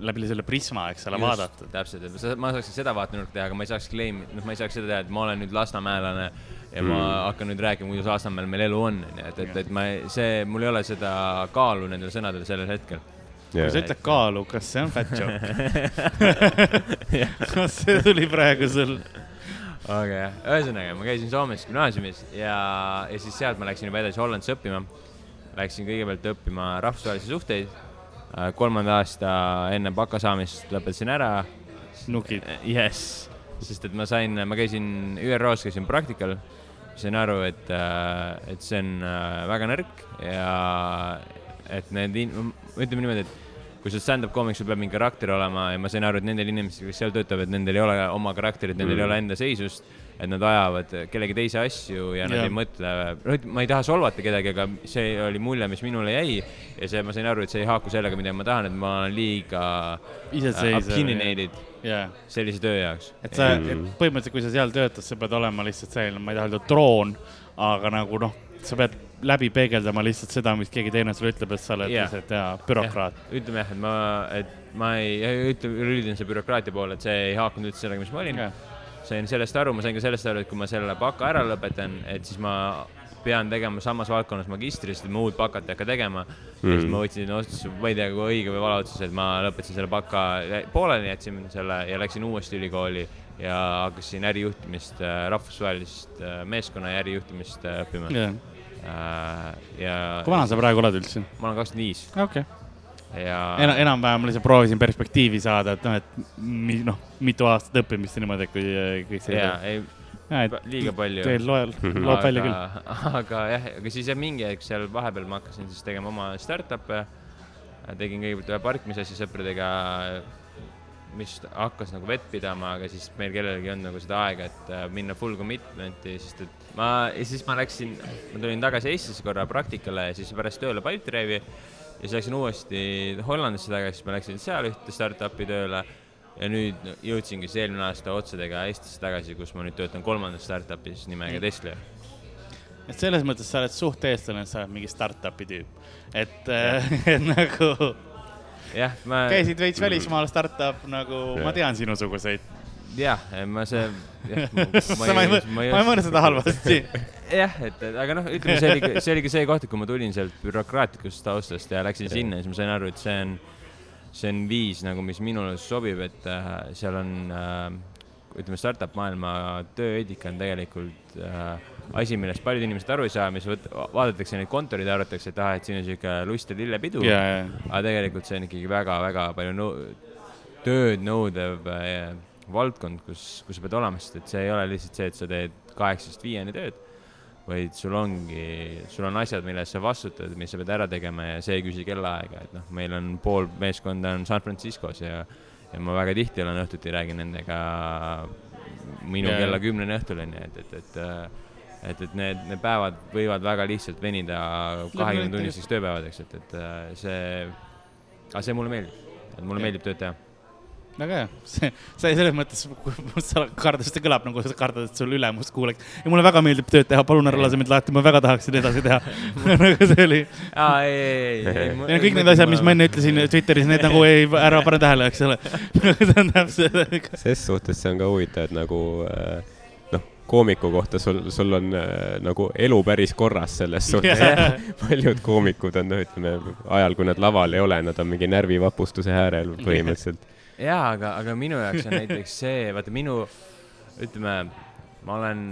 läbi selle prisma, eks ole, vaadatud. täpselt, et ma saaks seda vaatenurka teha, aga ma ei saaks claim, noh, ma ei saaks seda teha, et ma olen nüüd lasnamäelane ja mm. ma hakkan nüüd rääkima, kuidas Lasnamäel meil elu on, onju, et, et, et ma see, mul ei ole seda kaalu nendel sõnadel sellel hetkel. Kui sa ütled kaalu, kas see on fat joke? kas see tuli praegu sul? aga jah, ühesõnaga ma käisin Soomes gümnaasiumis ja, ja siis sealt ma läksin juba edasi Hollandisse õppima. Läksin kõigepealt õppima rahvusvahelisi suhteid. kolmanda aasta enne baka saamist lõpetasin ära nukid. jess, sest et ma sain, ma käisin ÜRO-s, käisin praktikal, sain aru, et, et see on äh, väga nõrk ja et need ütleme niimoodi, et kui sa stand-up koomik, sul peab mingi karakter olema ja ma sain aru, et nendel inimestel, kes seal töötavad, nendel ei ole oma karakterit, nendel ei ole enda seisust, et nad ajavad kellegi teise asju ja nad Jah. ei mõtle, noh, ma ei taha solvata kedagi, aga see oli mulje, mis minule jäi ja see, ma sain aru, et see ei haaku sellega, mida ma tahan, et ma olen liiga äh, opinionated jaa, sellise töö jaoks. et sa, et põhimõtteliselt, kui sa seal töötad, sa pead olema lihtsalt selline, ma ei taha öelda troon, aga nagu noh, sa pead läbi peegeldama lihtsalt seda, mis keegi teine sulle ütleb, et sa oled Jah. lihtsalt jaa, bürokraat. ütleme jah, et ma, et ma ei, ütleme, üldine see bürokraatia pool, et see ei haakunud üldse sellega, mis ma olin. sain sellest aru, ma sain ka sellest aru, et kui ma selle baka ära lõpetan, et siis ma pean tegema samas valdkonnas magistri, sest ma uut bakat ei hakka tegema mm.. siis ma võtsin otsuse, ma ei tea, kui õige või vale otsus, et ma lõpetasin selle baka, pooleli jätsin selle ja läksin uuesti ülikooli ja hakkasin ärijuhtimist, rahvusvahelist äh, meeskonna ja ärijuhtimist äh, õppima. jah, ja kui vana sa praegu oled üldse? ma olen kakskümmend viis okei okay.. ja enam, enam-vähem lihtsalt proovisin perspektiivi saada, et noh, et mi, noh, mitu aastat õppimist ja niimoodi, et kui kõik see. ja ei, et liiga palju. teil loeb, loeb välja küll. aga jah, aga siis jah, mingi hetk seal vahepeal ma hakkasin siis tegema oma startup'e. tegin kõigepealt ühe parkimisasja sõpradega, mis hakkas nagu vett pidama, aga siis meil kellelgi ei olnud nagu seda aega, et äh, minna full commitment'i, sest et ma, ja siis ma läksin, ma tulin tagasi Eestisse korra praktikale ja siis pärast tööle Pipedrive'i ja siis läksin uuesti Hollandisse tagasi, siis ma läksin seal ühte startup'i tööle ja nüüd jõudsingi siis eelmine aasta otsadega Eestisse tagasi, kus ma nüüd töötan kolmandas startup'is nimega Tesla. et selles mõttes sa oled suht eestlane, sa oled mingi startup'i tüüp. et, et nagu jah, ma, käisid veits välismaal startup nagu, ma tean sinusuguseid. Jah, ma see, jah, ma ei mõtle, ma ei mõtle seda halvasti. jah, et, aga noh, ütleme, see oli, see oligi see koht, kui ma tulin sealt bürokraatlikust taustast ja läksin sinna, siis ma sain aru, et see on, see on viis nagu, mis minule sobib, et äh, seal on äh,, ütleme, startup maailma tööeetika on tegelikult äh, asi, millest paljud inimesed aru ei saa, mis võt-, vaadatakse neid kontoreid ja arvatakse, et ah, et siin on sihuke lust ja lillepidu. Ja, ja, aga tegelikult see on ikkagi väga-väga palju nõu-, tööd nõudev äh, valdkond, kus, kus sa pead olema, sest et see ei ole lihtsalt see, et sa teed kaheksast viieni tööd, vaid sul ongi, sul on asjad, mille eest sa vastutad, mis sa pead ära tegema ja see ei küsi kellaaega, et noh, meil on pool meeskonda on San Franciscos ja ja ma väga tihti olen õhtuti räägin nendega minu Jaa, kella kümneni õhtuleni, et, et, et äh, et, et need, need päevad võivad väga lihtsalt venida kahekümne tunniseks tööpäevadeks, et, et äh, see, aga see mulle meeldib, et mulle Jah. meeldib tööd teha. väga hea, see, sa selles mõttes, sa kardad, see kõlab nagu sa kardad, et sul ülemus kuuleks. ja mulle väga meeldib tööd teha, palun ära lase mind lahti, ma väga tahaksin edasi teha. nagu see oli. aa, ei, ei, ei, ei. ja kõik need asjad, mis ma enne ütlesin Twitteris, need nagu ei, ära pane tähele, eks ole. see on täpselt, ses suhtes see on ka huvitav, et nagu äh, noh, koomiku kohta sul, sul on äh, nagu elu päris korras selles suhtes Jah. paljud koomikud on, noh, ütleme ajal, kui nad laval ei ole, nad on mingi närvivapustuse äärel põhimõtteliselt. jaa, aga, aga minu jaoks on näiteks see, vaata minu, ütleme, ma olen,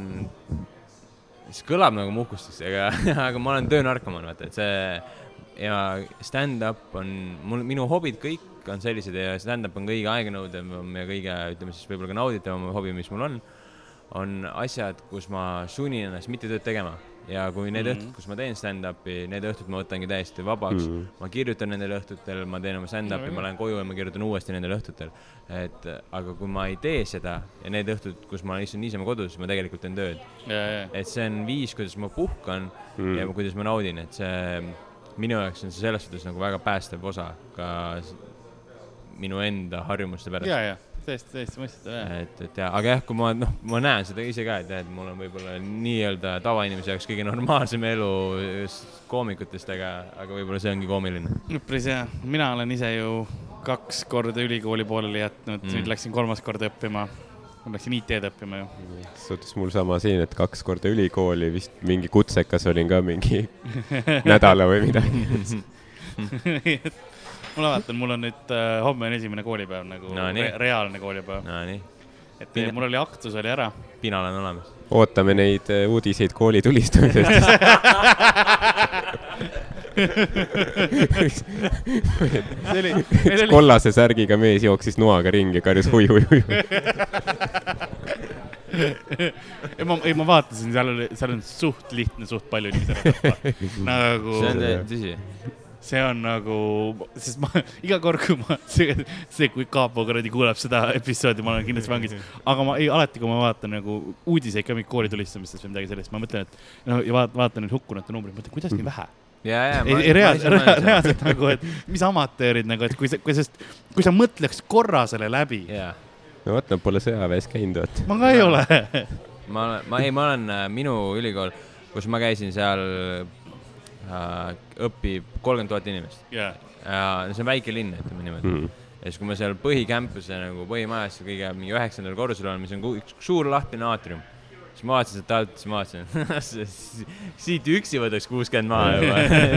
see kõlab nagu muhkustus, aga, aga ma olen töönarkomaan, vaata, et see ja stand-up on mul, minu hobid kõik on sellised ja stand-up on kõige aeganõudevam ja kõige, ütleme siis võib-olla ka nauditavam hobi, mis mul on, on asjad, kus ma sunnin ennast mitte tööd tegema ja kui need mm. -hmm. õhtud, kus ma teen stand-up'i, need õhtud ma võtangi täiesti vabaks mm. -hmm. ma kirjutan nendel õhtutel, ma teen oma stand-up'i, ma lähen koju ja ma kirjutan uuesti nendel õhtutel. et aga kui ma ei tee seda ja need õhtud, kus ma istun niisama kodus, siis ma tegelikult teen tööd. ja, ja, et see on viis, kuidas ma puhkan Mm. mm. ja kuidas ma naudin, et see minu jaoks on see selles suhtes nagu väga päästev osa ka minu enda harjumuste pärast. ja, ja täiesti, täiesti mõistetav, jah. et, et ja, aga jah, kui ma noh, ma näen seda ise ka, et et mul on võib-olla nii-öelda tavainimese jaoks kõige normaalsem elu just koomikutest, aga, aga võib-olla see ongi koomiline. päris hea, mina olen ise ju kaks korda ülikooli pooleli jätnud mm., Mm. nüüd läksin kolmas kord õppima. ma läksin IT-d õppima ju. suhtes mul sama siin, et kaks korda ülikooli vist mingi kutsekas olin ka mingi nädala või midagi. ma vaatan, mul on nüüd äh, homme on esimene koolipäev nagu No no, nii. re reaalne koolipäev, Nonii, et Pina- mul oli aktus oli ära. pinal on olemas. ootame neid äh, uudiseid kooli tulistamisest. see oli, meil oli, kollase särgiga mees jooksis noaga ringi, karjus hui, hui, hui. ei ma, ei ma vaatasin, seal oli, seal on suht lihtne, suht palju inimesi ära tappa. nagu see on tõ- tõsi. See on nagu, sest ma iga kord, kui ma, see, see, kui Kaapo kuradi kuuleb seda episoodi, ma olen kindlasti vangis. aga ma ei, alati, kui ma vaatan nagu uudiseid ka mingi kooli tulistamistest või midagi sellist, ma mõtlen, et no ja vaat-, vaatan neid hukkunute numbreid, mõtlen, kuidas nii vähe. ja, ja. ei, ei reaalselt, reaalselt nagu, et mis amatöörid nagu, et kui sa, kui sest, kui sa mõtleks korra selle läbi, jaa no vot, nad pole sõjaväes käinud, vot. ma ka ei ole. ma olen, ma ei, ma olen äh, minu ülikool, kus ma käisin seal õpib kolmkümmend tuhat inimest ja see on väike linn, ütleme niimoodi mm.. ja siis, kui ma seal põhicampuse nagu põhimajas kõige mingi üheksandal korrusel olen, mis on üks suur lahtine aatrium, siis ma vaatasin sealt alt, siis ma vaatasin, siit üksi võtaks kuuskümmend maha juba.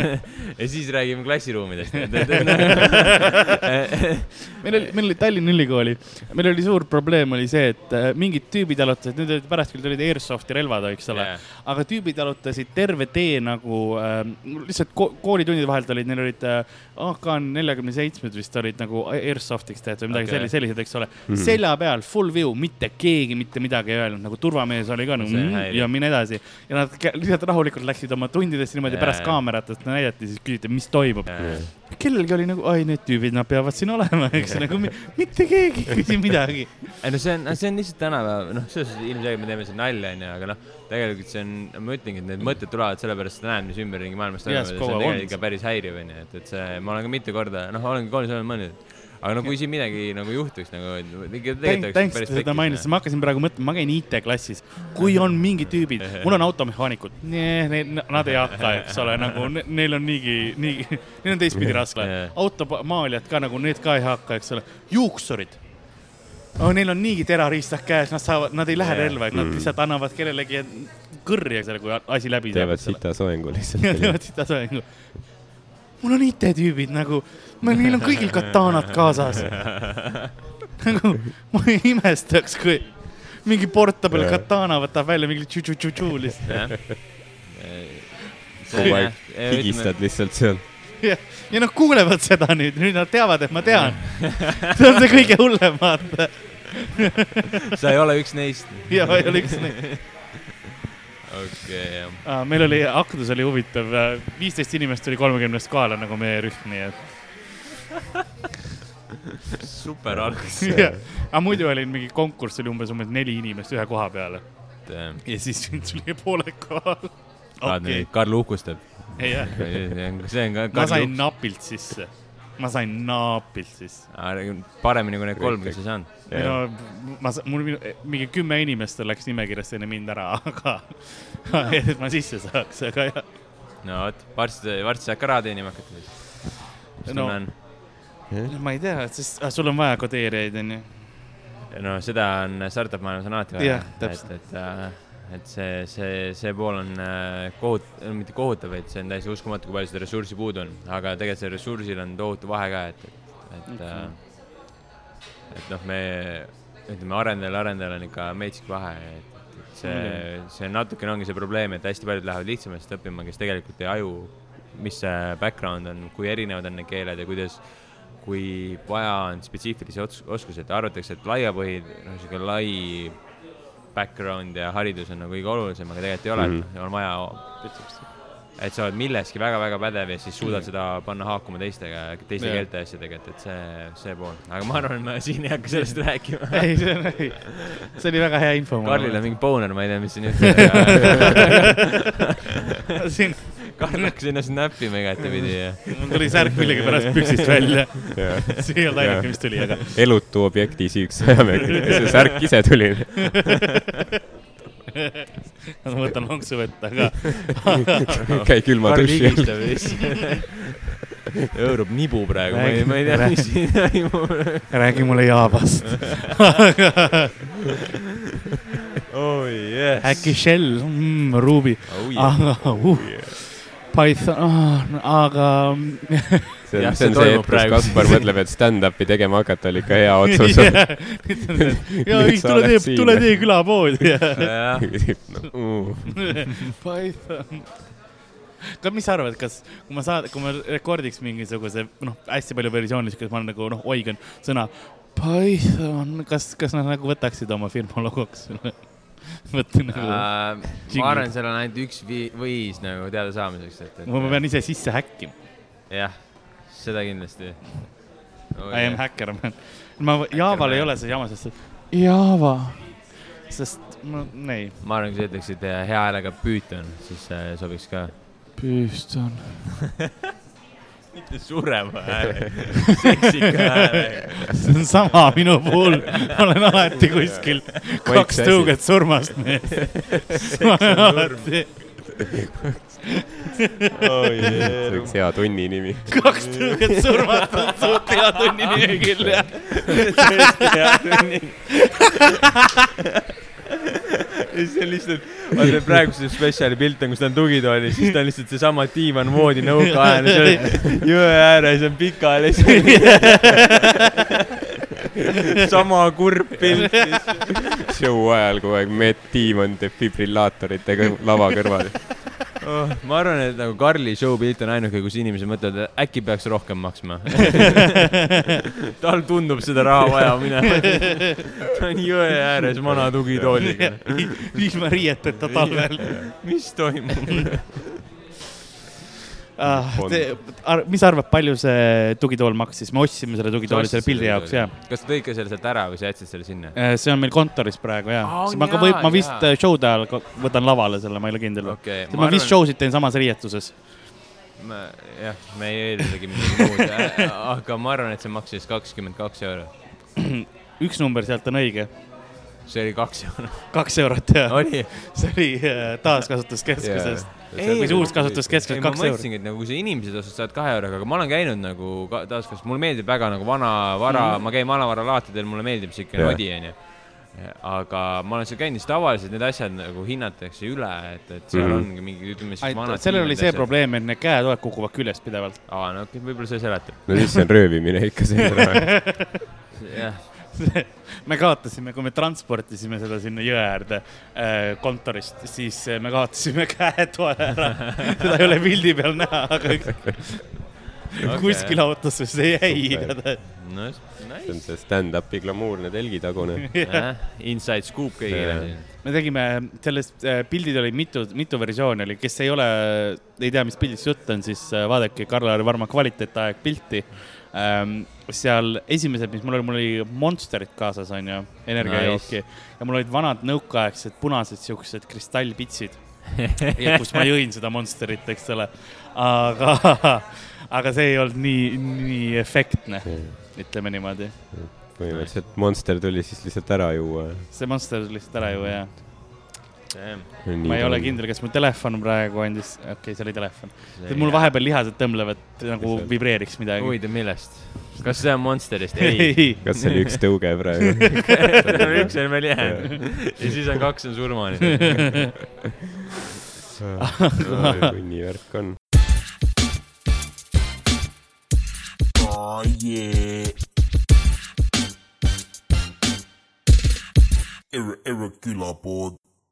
ja siis räägime klassiruumidest. meil oli, meil oli Tallinna Ülikooli, meil oli suur probleem oli see, et äh, mingid tüübid jalutasid, nüüd olid pärast küll tulid Airsoft'i relvad, eks ole Jaa. aga tüübid jalutasid terve tee nagu äh, lihtsalt ko koolitundide vahelt olid, neil olid äh, AK neljakümne seitsmed vist olid nagu Airsoft'iks tehtud või midagi okay. sellised, eks ole mm. -hmm. selja peal full view, mitte keegi mitte midagi ei öelnud, nagu turvamees oli ka nagu ja mine edasi. ja nad lihtsalt rahulikult läksid oma tundidesse niimoodi, Jaa, pärast kaameratest näidati, siis küsiti, mis toimub. Jaa. kellelgi oli nagu, ai, need tüübid, nad peavad siin olema, eks nagu mi- mitte keegi ei küsi midagi. ei no see on, see on lihtsalt tänapäev, noh, selles suhtes ilmselgelt me teeme siin nalja, onju, aga noh, tegelikult see on, ma ütlengi, et need mõtted tulevad sellepärast, et sa näed, mis ümberringi maailmas toimub Yes, see on. tegelikult ikka päris häiriv, onju, et, et see, ma olen ka mitu korda, noh, olengi koolis olnud mõelnud, aga no kui siin midagi nagu juhtuks nagu, tegelikult tänks päris seda mainisid, ma hakkasin praegu mõtlema, ma käin IT-klassis, kui on mingid tüübid, mul on automehaanikud, nad ei hakka, eks ole, nagu ne, neil on niigi, niigi, neil on teistpidi raske. Automaalijad ka nagu need ka ei hakka, eks ole, juuksurid. oh, neil on niigi terariistad käes, nad saavad, nad ei lähe Jaa. relva, nad Mm. lihtsalt annavad kellelegi kõrja selle, kui asi läbi teevad sita soengu lihtsalt. teevad seda soengu. Mul on IT-tüübid nagu, neil on kõigil kataanad kaasas. nagu ma ei imestaks, kui mingi portable katana võtab välja mingi tšu-tšu-tšu-tšu lihtsalt. kogu aeg higistad lihtsalt seal. ja, ja nad kuulevad seda nüüd, nüüd nad teavad, et ma tean. see on see kõige hullem, vaata. sa ei ole üks neist. ja ma ei ole üks neid. okei, jah. Ah, meil oli, aktus oli huvitav, viisteist inimest tuli kolmekümnest kohale nagu meie rühm, nii et. super algus. aga muidu oli mingi konkurss oli umbes, umbes neli inimest ühe koha peale ja siis tuli pooled kohal. nüüd, Karl uhkustab. see on ka ma sain napilt sisse, ma sain napilt sisse. paremini kui need kolm, kes ei saanud. no ma, mul minu- mingi kümme inimest läks nimekirjast enne mind ära, aga et ma sisse saaks, aga jah. no vot, varsti, varsti saad ka raha teenima hakata siis. mis No. tunne on? ma ei tea, sest ah, sul on vaja kodeerijaid, onju. no seda on startup maailmas on alati vaja Jah,. täpselt. et, et, et see, see, see pool on äh, kohut-, mitte kohutav, et see on täiesti uskumatu, kui palju seda ressurssi puudu on, aga tegelikult sellel ressursil on tohutu vahe ka, et, et, et Mhm. äh, et noh, me ütleme, arendajal, arendajal on ikka metsik vahe, et, et see Muidugi., see natukene ongi see probleem, et hästi paljud lähevad lihtsamast õppima, kes tegelikult ei aju, mis see background on, kui erinevad on need keeled ja kuidas, kui vaja on spetsiifilisi oskusi, et arvatakse, et laiapõhi, noh, sihuke lai background ja haridus on nagu kõige olulisem, aga tegelikult ei ole mm, Mhm. -hmm. on vaja, et sa oled milleski väga-väga pädev ja siis suudad seda panna haakuma teistega, teiste Jah. keelte asjadega, et, et see, see pool, aga ma arvan, et ma siin ei hakka sellest rääkima. ei, see on, see oli väga hea info. Karlil on mingi boner, ma ei tea, mis siin aga siin, Karl hakkas ennast näppima igatepidi ja mul tuli särk millegipärast püksist välja. see ei olnud ainuke, mis tuli, aga elutu objekti süüks ajame, see särk ise tuli. ma võtan lonksu võtta ka. käi külma duši all. hõõrub nibu praegu, ma ei, ma ei tea, mis siin toimub. räägi mulle Javast. oh yes. äkki Shell mm,, Ruby, oh, yeah. aga uh, Python oh,, aga see on, see see on see hetk, kus. Kaspar mõtleb, et stand-up'i tegema hakata oli ikka hea otsus. ja ei, Sa tule tee, tule tee külapoodi. Python. aga mis sa arvad, kas, kui ma saad, kui ma rekordiks mingisuguse, noh, hästi palju versioonides, kus ma olen nagu noh, oigan sõna Python, kas, kas nad nagu võtaksid oma firma logoks? võtta nagu, ma arvan, et seal on ainult üks vi- viis nagu teada saamiseks, et, et. ma pean ise sisse häkkima. jah, seda kindlasti oh,. I am hacker man. ma, Javal ei ole see jama, sest Java, sest ma, ei, ma arvan, kui sa ütleksid eh, hea häälega Python, siis äh, sobiks ka. Python. mitte surema häälega, seksika häälega. see on sama minu puhul, ma olen alati kuskil kaks tõuget surmast mees. ma olen alati see oleks hea tunni nimi. kaks tõuget surmast on suht hea tunni nimi küll jah. ja siis on lihtsalt, vaata praegu see spetsiali pilt on, kus ta on tugitoolis, siis ta on lihtsalt seesama diivan moodi nõukaajana seal jõe ääres on pikali. sama kurb pilt. show ajal kogu aeg Matt Damon defibrillaatoritega lava kõrval. Oh, ma arvan, et nagu Karli show pilt on ainuke, kus inimesed mõtlevad, et äkki peaks rohkem maksma. tal tundub seda raha vaja minema. ta on jõe ääres vana tugitooliga. ilma riieteta talvel. mis toimub? Ah, mis sa arvad, palju see tugitool maksis, me ostsime selle tugitooli selle pildi jaoks ja. kas sa tõid ka selle sealt ära või sa jätsid selle sinna? see on meil kontoris praegu ja Aa,. ma ka võib, ma vist äh, show'de ajal võtan lavale selle, ma ei ole kindel. okei, ma vist show sid teen samas riietuses. ma, jah, me ei eeldagi midagi muud, aga ma arvan, et see maksis kakskümmend kaks eurot. üks number sealt on õige. See oli kaks eurot. kaks eurot ja oli? see oli äh, taaskasutuskeskusest. või see uus kasutuskeskus, ma kaks eurot. mõtlesingi, et nagu kui sa inimese tasud saad kahe euroga, aga ma olen käinud nagu ka- taaskasutust, mulle meeldib väga nagu vanavara mm, -hmm. ma käin vanavaralaatidel, mulle meeldib siukene Jah. odi, onju. aga ma olen seal käinud, siis tavaliselt need asjad nagu hinnatakse üle, et, et seal mm. -hmm. ongi mingi, ütleme siis vanad. sellel oli see. probleem, et need käetoed kukuvad küljest pidevalt. aa, no okei, võib-olla see seletab. no siis see on röövimine ikka raha. jah, me kaotasime, kui me transportisime seda sinna jõe äärde äh, kontorist, siis äh, me kaotasime käetoe ära. seda ei ole pildi peal näha, aga okay. kuskil autosse see jäi igatahes. no see on nice. see stand-up'i glamuurne telgitagune. Inside scoop kõigile siin. me tegime sellest äh,, pildid olid mitu, mitu versiooni oli, kes ei ole, ei tea, mis pildist jutt on, siis vaadake Karl-Lari Varma kvaliteetaeg pilti ähm,. Seal esimesed, mis mul oli, mul oli Monsterit kaasas, onju, energiajooki nice. ja mul olid vanad nõukaaegsed punased siuksed kristallpitsid, kus ma jõin seda Monsterit, eks ole. aga, aga see ei olnud nii, nii efektne, ütleme niimoodi. põhimõtteliselt Monster tuli siis lihtsalt ära juua. see Monster tuli lihtsalt ära ju ja ma ei ole. kindel, kas mu telefon praegu andis, okei okay,, see oli telefon. mul vahepeal lihased tõmblevad nagu vibreeriks midagi. huvitav, millest? kas see on Monsterist? ei. kas see oli üks tõuge praegu? üks on veel jäänud ja siis on kaks on surmani. tunni värk on. Oh yeah. Erre, erre külapood.